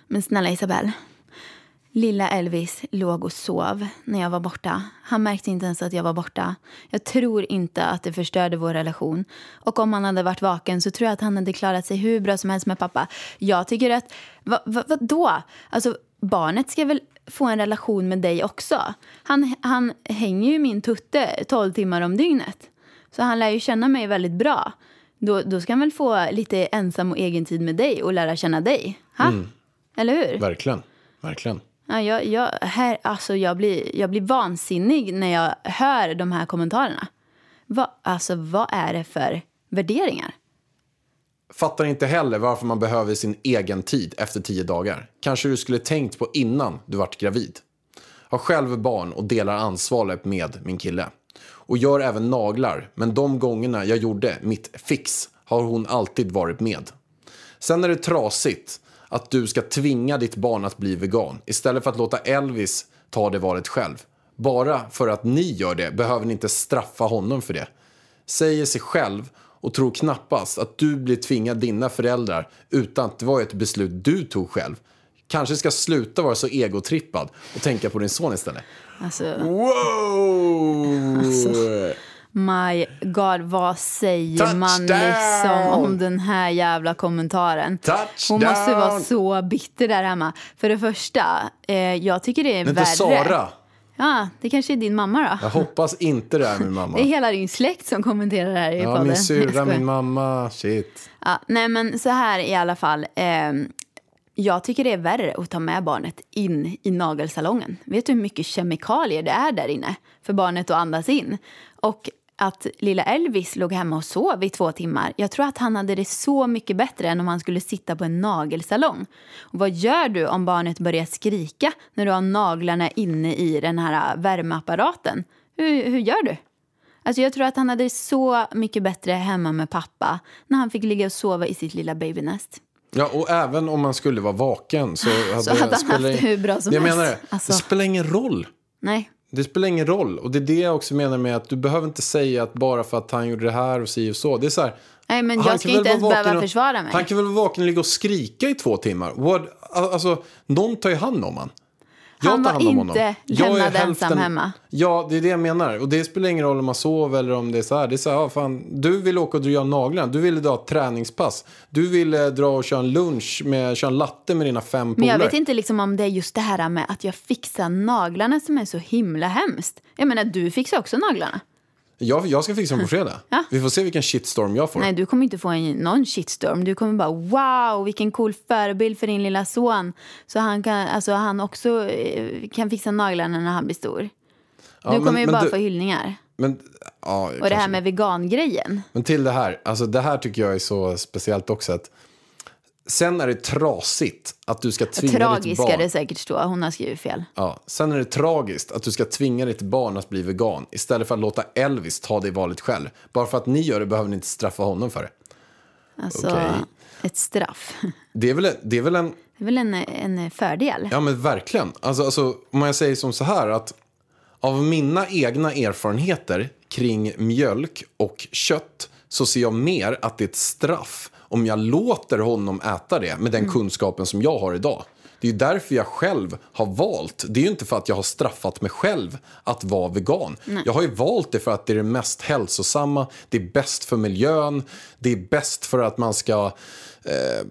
Men snälla Isabelle. Lilla Elvis låg och sov när jag var borta. Han märkte inte ens att jag var borta. Jag tror inte att det förstörde vår relation. Och om han hade varit vaken så tror jag att han hade klarat sig hur bra som helst med pappa. Jag tycker att, va, va, vadå? Alltså, barnet ska väl få en relation med dig också? Han, han hänger ju min tutte 12 timmar om dygnet. Så han lär ju känna mig väldigt bra. Då, då ska han väl få lite ensam och egen tid med dig och lära känna dig. Ha? Eller hur? Verkligen, verkligen. Ja, jag, jag, här, alltså jag, blir, jag blir vansinnig när jag hör de här kommentarerna. Va, alltså, vad är det för värderingar? Fattar inte heller varför man behöver sin egen tid efter tio dagar. Kanske du skulle tänkt på innan du vart gravid. Har själv barn och delar ansvaret med min kille. Och gör även naglar, men de gångerna jag gjorde mitt fix har hon alltid varit med. Sen är det trasigt att du ska tvinga ditt barn att bli vegan istället för att låta Elvis ta det valet själv. Bara för att ni gör det behöver ni inte straffa honom för det. Säger sig själv och tror knappast att du blir tvingad dina föräldrar utan att det var ett beslut du tog själv. Kanske ska sluta vara så egotrippad och tänka på din son istället. Alltså, Wow! my God, vad säger man Touchdown! liksom om den här jävla kommentaren? Hon måste vara Touchdown! så bitter där hemma. För det första, eh, jag tycker det är Men värre. inte Sara. Ja, det kanske är din mamma då. Jag hoppas inte det är min mamma. Det är hela din släkt som kommenterar det här i Ja, podden. min Jag syrra, min mamma. Shit. Ja, nej men så här i alla fall. ehm, jag tycker det är värre att ta med barnet in i nagelsalongen. Vet du hur mycket kemikalier det är där inne för barnet att andas in? Och att lilla Elvis låg hemma och sov i två timmar. Jag tror att han hade det så mycket bättre än om han skulle sitta på en nagelsalong. Och vad gör du om barnet börjar skrika när du har naglarna inne i den här värmeapparaten? Hur, hur gör du? Alltså jag tror att han hade det så mycket bättre hemma med pappa när han fick ligga och sova i sitt lilla babynest. Ja, och även om man skulle vara vaken så hade, Så hade han haft det hur bra som jag helst. menar det. Alltså. Det spelar ingen roll. Nej. Det spelar ingen roll. Och det är det jag också menar med att du behöver inte säga att bara för att han gjorde det här och si och så. Det är så här, Nej, men jag ska inte ens behöva och- försvara mig. Han kan väl vara vaken och ligga och skrika i två timmar. What? Alltså, någon tar ju hand om han. Jag Han var inte lämnad ensam hemma. Ja, det är det jag menar. Och det spelar ingen roll om man sover eller om det är så här. Det är så här, ja, fan, du vill åka och dra naglarna. Du ville dra ett träningspass. Du ville dra och köra en lunch, med, köra en latte med dina fem Men polare. jag vet inte liksom om det är just det här med att jag fixar naglarna som är så himla hemskt. Jag menar, du fixar också naglarna. Jag, jag ska fixa dem på fredag. Ja. Vi får se vilken shitstorm jag får. Nej, du kommer inte få en, någon shitstorm. Du kommer bara wow, vilken cool förebild för din lilla son. Så han, kan, alltså, han också eh, kan fixa naglarna när han blir stor. Ja, du men- kommer ju men bara du- få hyllningar. Men, ja, Och det här med vegangrejen. Men till det här, alltså det här tycker jag är så speciellt också att sen är det trasigt att du ska tvinga ditt Tragisk ska barn. det säkert stå. Hon har skrivit fel. Ja, sen är det tragiskt att du ska tvinga ditt barn att bli vegan istället för att låta Elvis ta det valet själv. Bara för att ni gör det behöver ni inte straffa honom för det. Alltså, Okej. ett straff. Det är väl, det är väl en, Det är väl en, en fördel? ja men verkligen. Alltså, alltså, om jag säger som så här att av mina egna erfarenheter kring mjölk och kött så ser jag mer att det är ett straff om jag låter honom äta det med den kunskapen som jag har idag. Det är ju därför jag själv har valt. Det är ju inte för att jag har straffat mig själv att vara vegan. Jag har ju valt det för att det är det mest hälsosamma, det är bäst för miljön, det är bäst för att man ska eh,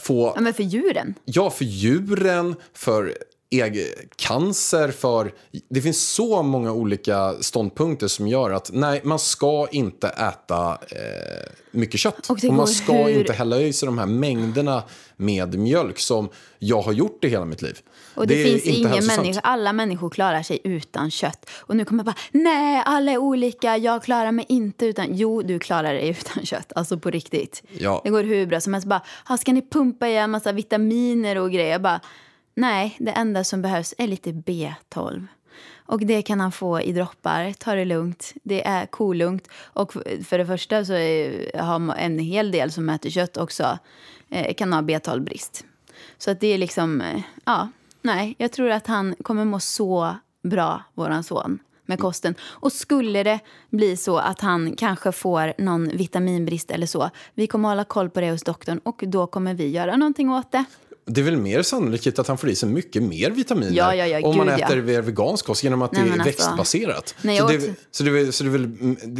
få Ja, men för djuren. Ja, för djuren, för cancer, för... Det finns så många olika ståndpunkter som gör att nej, man ska inte äta eh, mycket kött. Och det man ska hur- inte hälla i sig de här mängderna med mjölk som jag har gjort det hela mitt liv. Och det, är finns ingen människa, alla människor klarar sig utan kött. Och nu kommer jag bara, nej alla är olika, jag klarar mig inte utan, jo du klarar dig utan kött, alltså på riktigt. Ja. Det går hur bra som helst, bara, "Ah, ska ni pumpa i en massa vitaminer och grejer? Jag bara, nej det enda som behövs är lite B12. Och det kan han få i droppar, ta det lugnt, det är kolugnt. Och för det första så är, har en hel del som äter kött också, eh, kan ha B12-brist. Så att det är liksom, eh, ja, nej, jag tror att han kommer må så bra, våran son, med kosten. Och skulle det bli så att han kanske får någon vitaminbrist eller så, vi kommer hålla koll på det hos doktorn och då kommer vi göra någonting åt det. Det är väl mer sannolikt att han får i sig mycket mer vitaminer Ja, ja, ja, om man gud, ja. äter ja. vegansk kost genom att Nej, det är alltså- växtbaserat. Nej, så, jag det, åt- är- så, det, är väl- så det, är väl,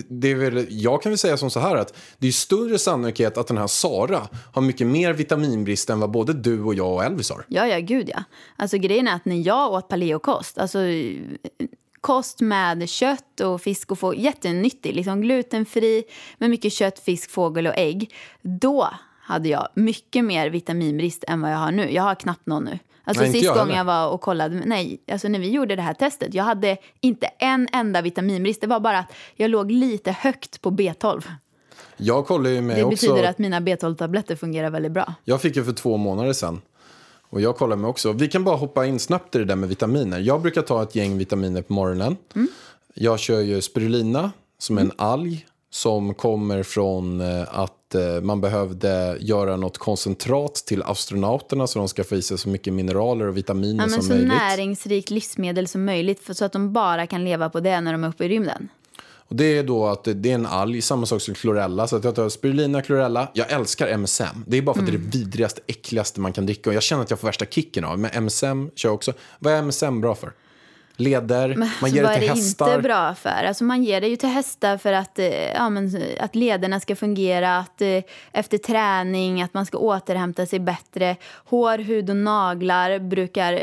det är väl, jag kan väl säga som så här att det är större sannolikhet att den här Sara har mycket mer vitaminbrist än vad både du och jag och Elvis har. Ja, ja, gud ja. Alltså grejen är att när jag åt paleokost, alltså kost med kött och fisk och fågel, jättenyttig, liksom glutenfri med mycket kött, fisk, fågel och ägg. Då hade jag mycket mer vitaminbrist än vad jag har nu. Jag har knappt någon nu. Alltså Nej, sist jag gången jag var och kollade, nej, alltså när vi gjorde det här testet, jag hade inte en enda vitaminbrist. Det var bara att jag låg lite högt på B12. Jag kollar ju med Det också... betyder att mina B12-tabletter fungerar väldigt bra. Jag fick ju för två månader sedan. Och jag kollar mig också. Vi kan bara hoppa in snabbt i det där med vitaminer. Jag brukar ta ett gäng vitaminer på morgonen. Mm. Jag kör ju spirulina som är en alg som kommer från eh, att eh, man behövde göra något koncentrat till astronauterna så de ska få i sig så mycket mineraler och vitaminer Ja, men som så möjligt. näringsrikt livsmedel som möjligt för, så att de bara kan leva på det när de är uppe i rymden. Och det är då att det är en alg, samma sak som chlorella. Så att jag tar spirulina, chlorella. Jag älskar MSM. Det är bara för att det är Mm. det vidrigaste, äckligaste man kan dricka. Och jag känner att jag får värsta kicken av. Men MSM kör jag också. Vad är MSM bra för? Leder, man Så ger vad det är till det hästar. inte bra för? Alltså man ger det ju till hästar för att, eh, ja, men, att lederna ska fungera, att eh, efter träning, att man ska återhämta sig bättre. Hår, hud och naglar brukar eh,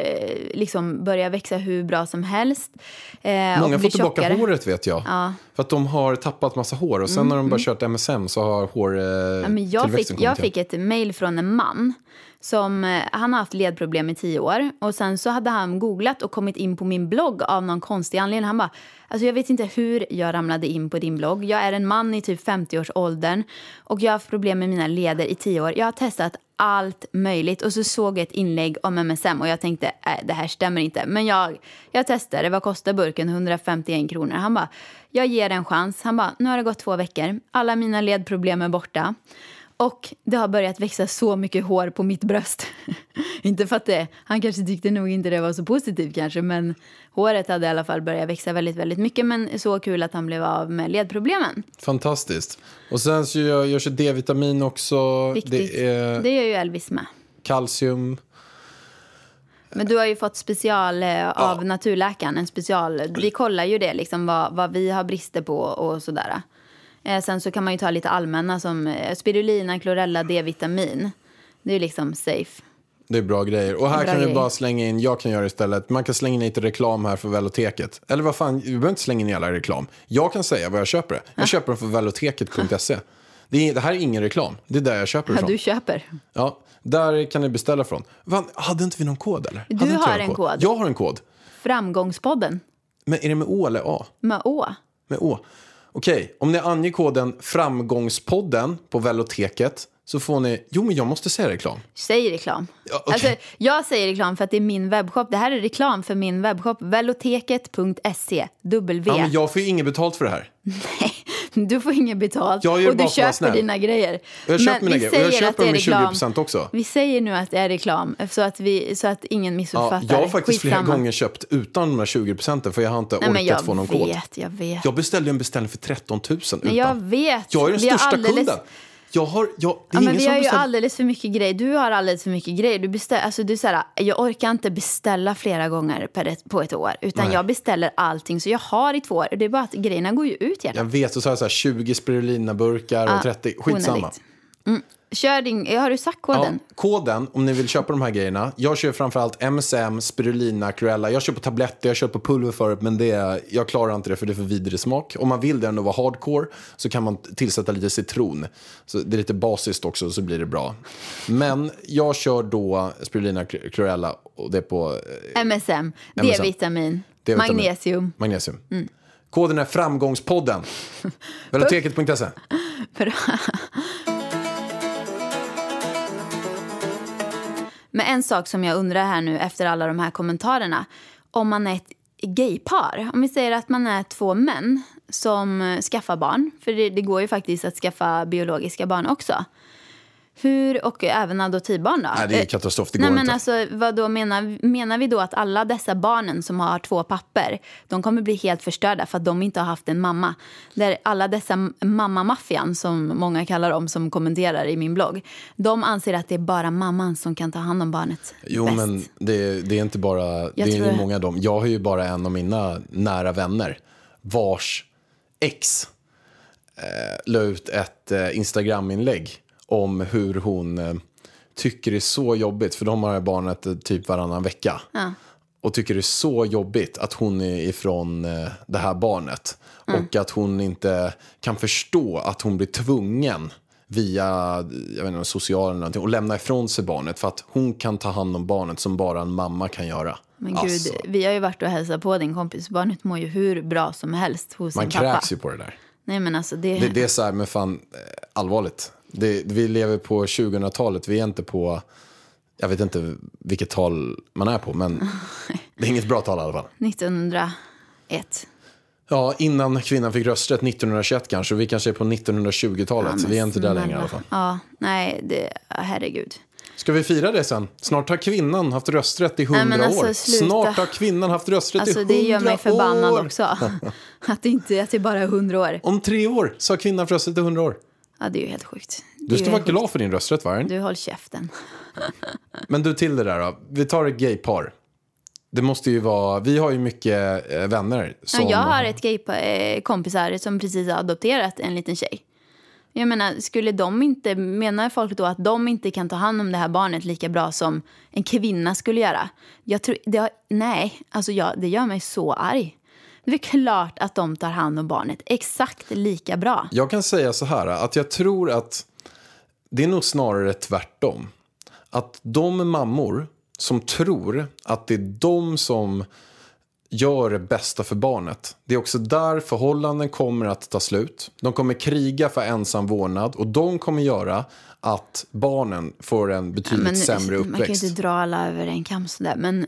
liksom börja växa hur bra som helst. Eh, Många får tillbaka tjockare. håret vet jag. Ja. För att de har tappat massa hår. Och sen när de bara kört MSM så har hår eh, Ja, men jag, fick, jag fick ett mejl från en man. Som, eh, han har haft ledproblem i tio år. Och Sen så hade han googlat och kommit in på min blogg av någon konstig anledning. Han bara, alltså jag vet inte hur jag ramlade in på din blogg. Jag är en man i typ 50-årsåldern och jag har haft problem med mina leder i tio år. Jag har testat allt möjligt och så såg jag ett inlägg om MSM och jag tänkte, äh, det här stämmer inte. Men jag, jag testade, vad kostar burken? 151 kronor. Han bara, jag ger en chans. Han bara, nu har det gått två veckor. Alla mina ledproblem är borta. Och det har börjat växa så mycket hår på mitt bröst. inte för att det, han kanske tyckte nog inte det var så positivt kanske, men håret hade i alla fall börjat växa väldigt, väldigt mycket. Men så kul att han blev av med ledproblemen. Fantastiskt. Och sen så gör, görs det D-vitamin också. Viktigt. Det är Det gör ju Elvis med. kalcium. Men du har ju fått special eh, av naturläkaren, en special. Vi kollar ju det, liksom vad, vad vi har brister på och sådär. Eh, sen så kan man ju ta lite allmänna som eh, spirulina, chlorella, D-vitamin. Det är liksom safe. Det är bra grejer. Och här Bra kan grejer. bara slänga in, jag kan göra det istället. Man kan slänga in lite reklam här för Veloteket. Eller vad fan, vi behöver inte slänga in jävla reklam. Jag kan säga vad jag köper det. Jag köper den för veloteket.se. Det, det här är ingen reklam. Det är där jag köper det Ja, ifrån. du köper. Ja, där kan ni beställa från. Van, hade inte vi någon kod eller? Du Hade har en kod. Jag har en kod. Framgångspodden Men är det med Å eller A? med Å. Med Å. Okej, om ni anger koden Framgångspodden på Veloteket så får ni... Jo, men jag måste säga reklam. Säg reklam. Ja, okej. alltså, jag säger reklam för att det är min webbshop. Det här är reklam för min webbshop. Veloteket.se. W. Ja, men jag får ju inget betalt för det här. Du får inget betalt Jag och du köper dina grejer. Jag köper mina grejer och jag köper dem med reklam. 20% också. Vi säger nu att det är reklam så att, vi, så att ingen Ja, missuppfattar. jag har faktiskt flera Skitsamma. gånger köpt utan de här 20 procenten för jag har inte Nej, orkat jag få någon vet, kod. jag vet. Jag beställde en beställning för 13 000 utan. Men jag vet. Jag är den Vi största alldeles- kunden. Jag har, jag, det är Ja, men vi har ju alldeles för mycket grejer. Du har alldeles för mycket grejer. Du beställ, alltså du, så här, jag orkar inte beställa flera gånger per ett, på ett år. Utan Nej. jag beställer allting. Så jag har i två år. Det är bara att grejerna går ju ut Jag gärna. vet, och så har jag så här 20 spirulina-burkar och 30. Skitsamma. Mm. Kör din, har du sagt Ja, koden? koden, om ni vill köpa de här grejerna. Jag kör framförallt MSM, spirulina, Cruella. Jag kör på tabletter, jag kör på pulver förut, men det, jag klarar inte det för det är för vidrig smak. Om man vill det ändå vara hardcore så kan man tillsätta lite citron. Så det är lite basiskt också så blir det bra. Men jag kör då spirulina, Cruella och det är på eh, MSM, D-vitamin. magnesium. magnesium. Mm. Koden är Framgångspodden. Veloteket.se. Men en sak som jag undrar här nu efter alla de här kommentarerna. Om man är ett gaypar, om vi säger att man är två män som skaffar barn, för det, det går ju faktiskt att skaffa biologiska barn också. Hur, och även adoptivbarn då? Nej, det är Eh, katastrof. Det Nej, går men inte. alltså, vad då menar, menar vi då att alla dessa barnen som har två papper, de kommer bli helt förstörda för att de inte har haft en mamma? Där alla dessa mammamaffian, som många kallar dem som kommenterar i min blogg, de anser att det är bara mamman som kan ta hand om barnet Jo, bäst. men det, det är inte bara, det är tror jag- många av dem. Jag har ju bara en av mina nära vänner vars ex eh, la ut ett eh, Instagram-inlägg om hur hon eh, tycker det är så jobbigt, för de har barnet eh, typ varannan vecka. Ja. Och tycker det är så jobbigt att hon är ifrån eh, det här barnet. Mm. Och att hon inte kan förstå att hon blir tvungen via jag vet inte, social eller någonting och lämna ifrån sig barnet för att hon kan ta hand om barnet som bara en mamma kan göra. Men gud, Alltså, vi har ju varit och hälsat på din kompis. Barnet mår ju hur bra som helst hos man sin pappa. kräks ju på det där. Nej men alltså det... Det, det är så här, men fan, allvarligt. Det, vi lever på 2000-talet, vi är inte på, jag vet inte vilket tal man är på, men det är inget bra tal i alla fall. 1901. Ja, innan kvinnan fick rösträtt 1921 kanske. Vi kanske är på 1920-talet. Ja, vi är inte där längre i alla fall. Ja, nej, det, herregud. Ska vi fira det sen? Snart har kvinnan haft rösträtt i Nej, 100 men alltså, år. Snart har kvinnan haft rösträtt Alltså i det 100 gör mig förbannad år. också. Att det, inte, att det bara är 100 år. Om tre år så har kvinnan haft rösträtt i 100 år. Ja, det är ju helt sjukt. Det Du ska vara glad för din rösträtt, va? sjukt. Du, håll käften. Men du, till det där då. Vi tar ett gaypar. Det måste ju vara... Vi har ju mycket eh, vänner som... Ja, jag har ett gay eh, kompisar som precis har adopterat en liten tjej. Jag menar, skulle de inte, menar folk då att de inte kan ta hand om det här barnet lika bra som en kvinna skulle göra? Jag tror, det har, nej, alltså jag, det gör mig så arg. Det är klart att de tar hand om barnet exakt lika bra. Jag kan säga så här, att jag tror att det är nog snarare tvärtom. Att de mammor som tror att det är de som gör det bästa för barnet. Det är också där förhållanden kommer att ta slut. De kommer kriga för ensam vårdnad och de kommer göra att barnen får en betydligt Men sämre man kan ju uppväxt. inte dra alla över en kam sådär, men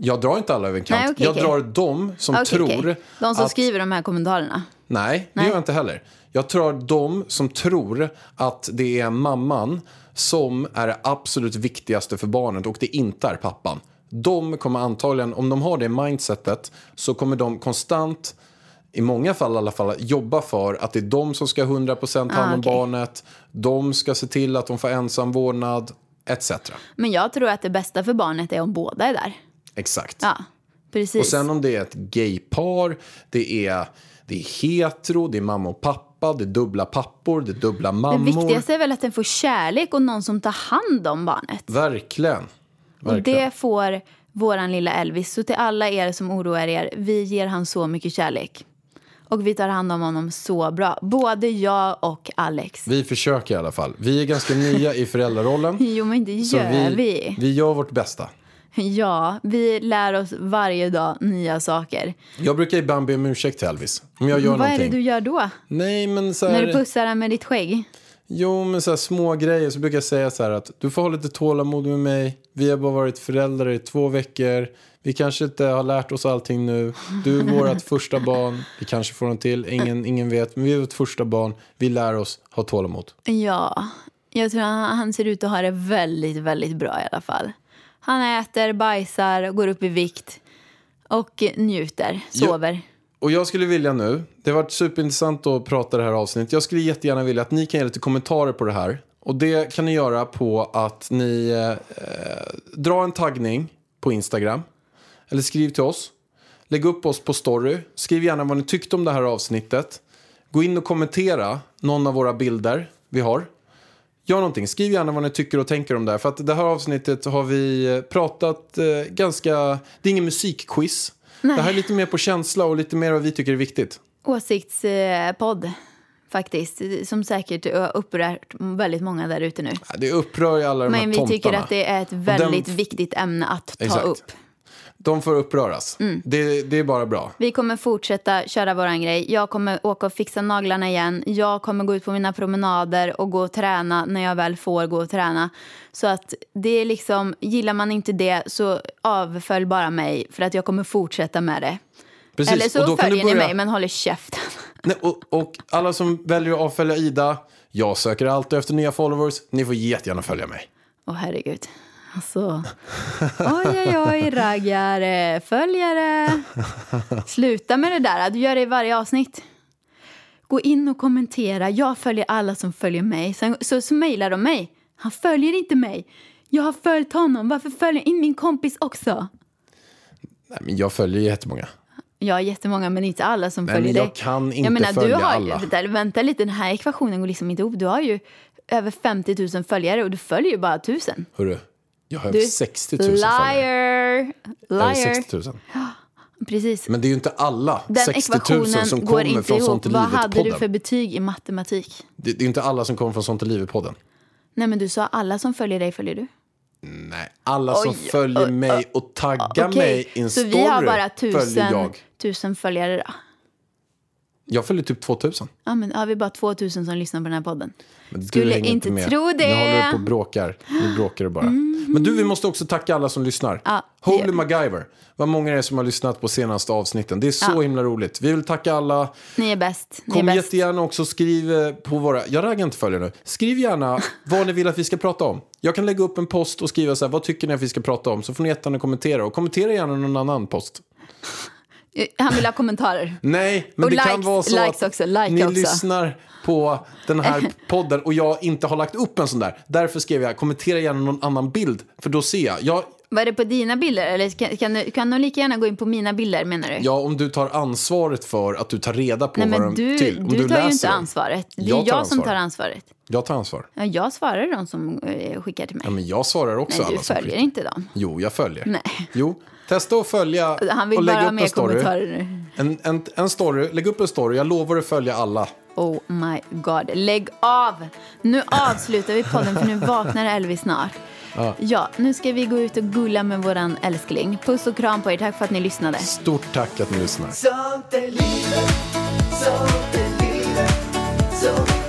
Jag drar inte alla över en kant. Nej, okej, jag okej. drar de som Okej, tror. De som att... skriver de här kommentarerna. Nej, det Nej. gör jag inte heller. Jag tror att de som tror att det är mamman som är det absolut viktigaste för barnet och det inte är pappan. De kommer antagligen, om de har det mindsetet, så kommer de konstant, i många fall i alla fall, jobba för att det är de som ska 100% ta hand om Ah, barnet. De ska se till att de får ensam vårdnad, etc. Men jag tror att det bästa för barnet är om båda är där. Exakt. Ja, precis. Och sen om det är ett gaypar, det är, Det är hetero, det är mamma och pappa, det är dubbla pappor, det är dubbla Det mammor. viktigaste är väl att den får kärlek och någon som tar hand om barnet. Verkligen. Och Verkligen. det får våran lilla Elvis. Så till alla er som oroar er, vi ger han så mycket kärlek. Och vi tar hand om honom så bra. Både jag och Alex. Vi försöker i alla fall. Vi är ganska nya i föräldrarollen. Jo, men det Så gör vi, vi. vi gör vårt bästa. Ja, vi lär oss varje dag nya saker. Jag brukar ibland be om ursäkt till Elvis. Om jag gör Vad är någonting. det du gör då? Nej, men så När du här, pussar han med ditt skägg? Jo, men så här små grejer så brukar jag säga så här att du får ha lite tålamod med mig. Vi har bara varit föräldrar i två veckor. Vi kanske inte har lärt oss allting nu. Du är vårt första barn. Vi kanske får en till. Ingen, ingen vet. Men vi är vårt första barn. Vi lär oss ha tålamod. Ja, jag tror han, han ser ut att ha det väldigt, väldigt bra i alla fall. Han äter, bajsar, går upp i vikt och njuter, sover. Och jag skulle vilja nu, det har varit superintressant att prata det här avsnittet. Jag skulle jättegärna vilja att ni kan ge lite kommentarer på det här. Och det kan ni göra på att ni eh, drar en taggning på Instagram. Eller skriv till oss. Lägg upp oss på story. Skriv gärna vad ni tyckte om det här avsnittet. Gå in och kommentera någon av våra bilder vi har. Gör någonting. Skriv gärna vad ni tycker och tänker om det här. För att det här avsnittet har vi eh, pratat eh, ganska... Det är ingen musikquiz. Det här är lite mer på känsla och lite mer vad vi tycker är viktigt. Åsiktspodd, faktiskt. Som säkert har upprört väldigt många där ute nu. Ja, Det upprör ju alla de Men här vi tomtarna. tycker att det är ett väldigt den- viktigt ämne att ta Exakt. upp. De får uppröras. Mm. Det, det är bara bra. Vi kommer fortsätta köra våran grej. Jag kommer åka och fixa naglarna igen. Jag kommer gå ut på mina promenader och gå och träna när jag väl får gå och träna. Så att det är liksom, gillar man inte det så avfölj bara mig för att jag kommer fortsätta med det. Precis. Eller så och då kan följer du ni börja... mig men håller käften. Nej, och, och alla som väljer att avfölja Ida, jag söker alltid efter nya followers. Ni får jättegärna följa mig. Åh herregud. Alltså. Oj, oj, oj, raggare, följare. Sluta med det där. Du gör det i varje avsnitt. Gå in och kommentera. Jag följer alla som följer mig. Sen, så, så mejlar de mig. Han följer inte mig. Jag har följt honom. Varför följer in min kompis också? Nej, men jag följer jättemånga. Jag har jättemånga, men inte alla som Nej, följer jag dig. kan inte jag menar, följa du har, alla. Vänta, vänta lite, den här ekvationen går liksom inte ihop. Du har ju över 50 000 följare och du följer ju bara 1000. Hörru, jag har Du, över 60 000 följare. liar! Liar! 60 000. Precis. Men det är ju inte alla Den 60 000 ekvationen som kommer från. Sånt i Vad hade du livet-podden. för betyg i matematik? Det, det är inte alla som kommer från Sånt i livet-podden. Nej, men du sa alla som följer dig följer du. Nej, alla som Oj, följer oj, mig och taggar Okej, mig i en så story vi har bara följer tusen, jag. tusen följare då? Jag följer typ 2000. Ja, men har vi bara 2000 som lyssnar på den här podden? Men du Skulle inte med. tro det. Mm. Nu håller du på och bråkar. Nu bråkar du bara. Men du, vi måste också tacka alla som lyssnar. Ja, det Holy. MacGyver. Vad många är som har lyssnat på senaste avsnitten. Det är så Ja. himla roligt. Vi vill tacka alla. Ni är bäst. Ni Kom är bäst. jättegärna också skriv eh, på våra... Jag raggar inte följer nu. Skriv gärna vad ni vill att vi ska prata om. Jag kan lägga upp en post och skriva så här, vad tycker ni att vi ska prata om? Så får ni jättegärna kommentera. Och kommentera gärna någon annan post. Han vill ha kommentarer. Nej, men Och det kan likes- vara så att också, like ni också. lyssnar på den här podden och jag inte har lagt upp en sån där. Därför skrev jag kommentera gärna någon annan bild, för då ser jag. jag Var det på dina bilder? Eller kan, kan, du, kan de lika gärna gå in på mina bilder menar du? ja, om du tar ansvaret för att du tar reda på Nej, vad men de du, till. Om du, du, tar ju inte ansvaret. Det är Jag jag, som tar ansvar. ansvaret. Jag tar ansvar. Ja, jag svarar de som eh, skickar till mig. Ja, men jag svarar också Nej, alla du som följer skickar. inte dem. Jo, jag följer. Nej. Jo, testa att följa Han vill och bara lägga ha upp en story. nu. En, en, en story, lägg upp en story. Jag lovar att följa alla. Oh my god. Lägg av! Nu avslutar vi podden för nu vaknar Elvis snart. Ja. nu ska vi gå ut och gulla med våran älskling. Puss och kram på er. Tack för att ni lyssnade. Stort tack att ni lyssnar. Sånt är livet, sånt är livet Så mycket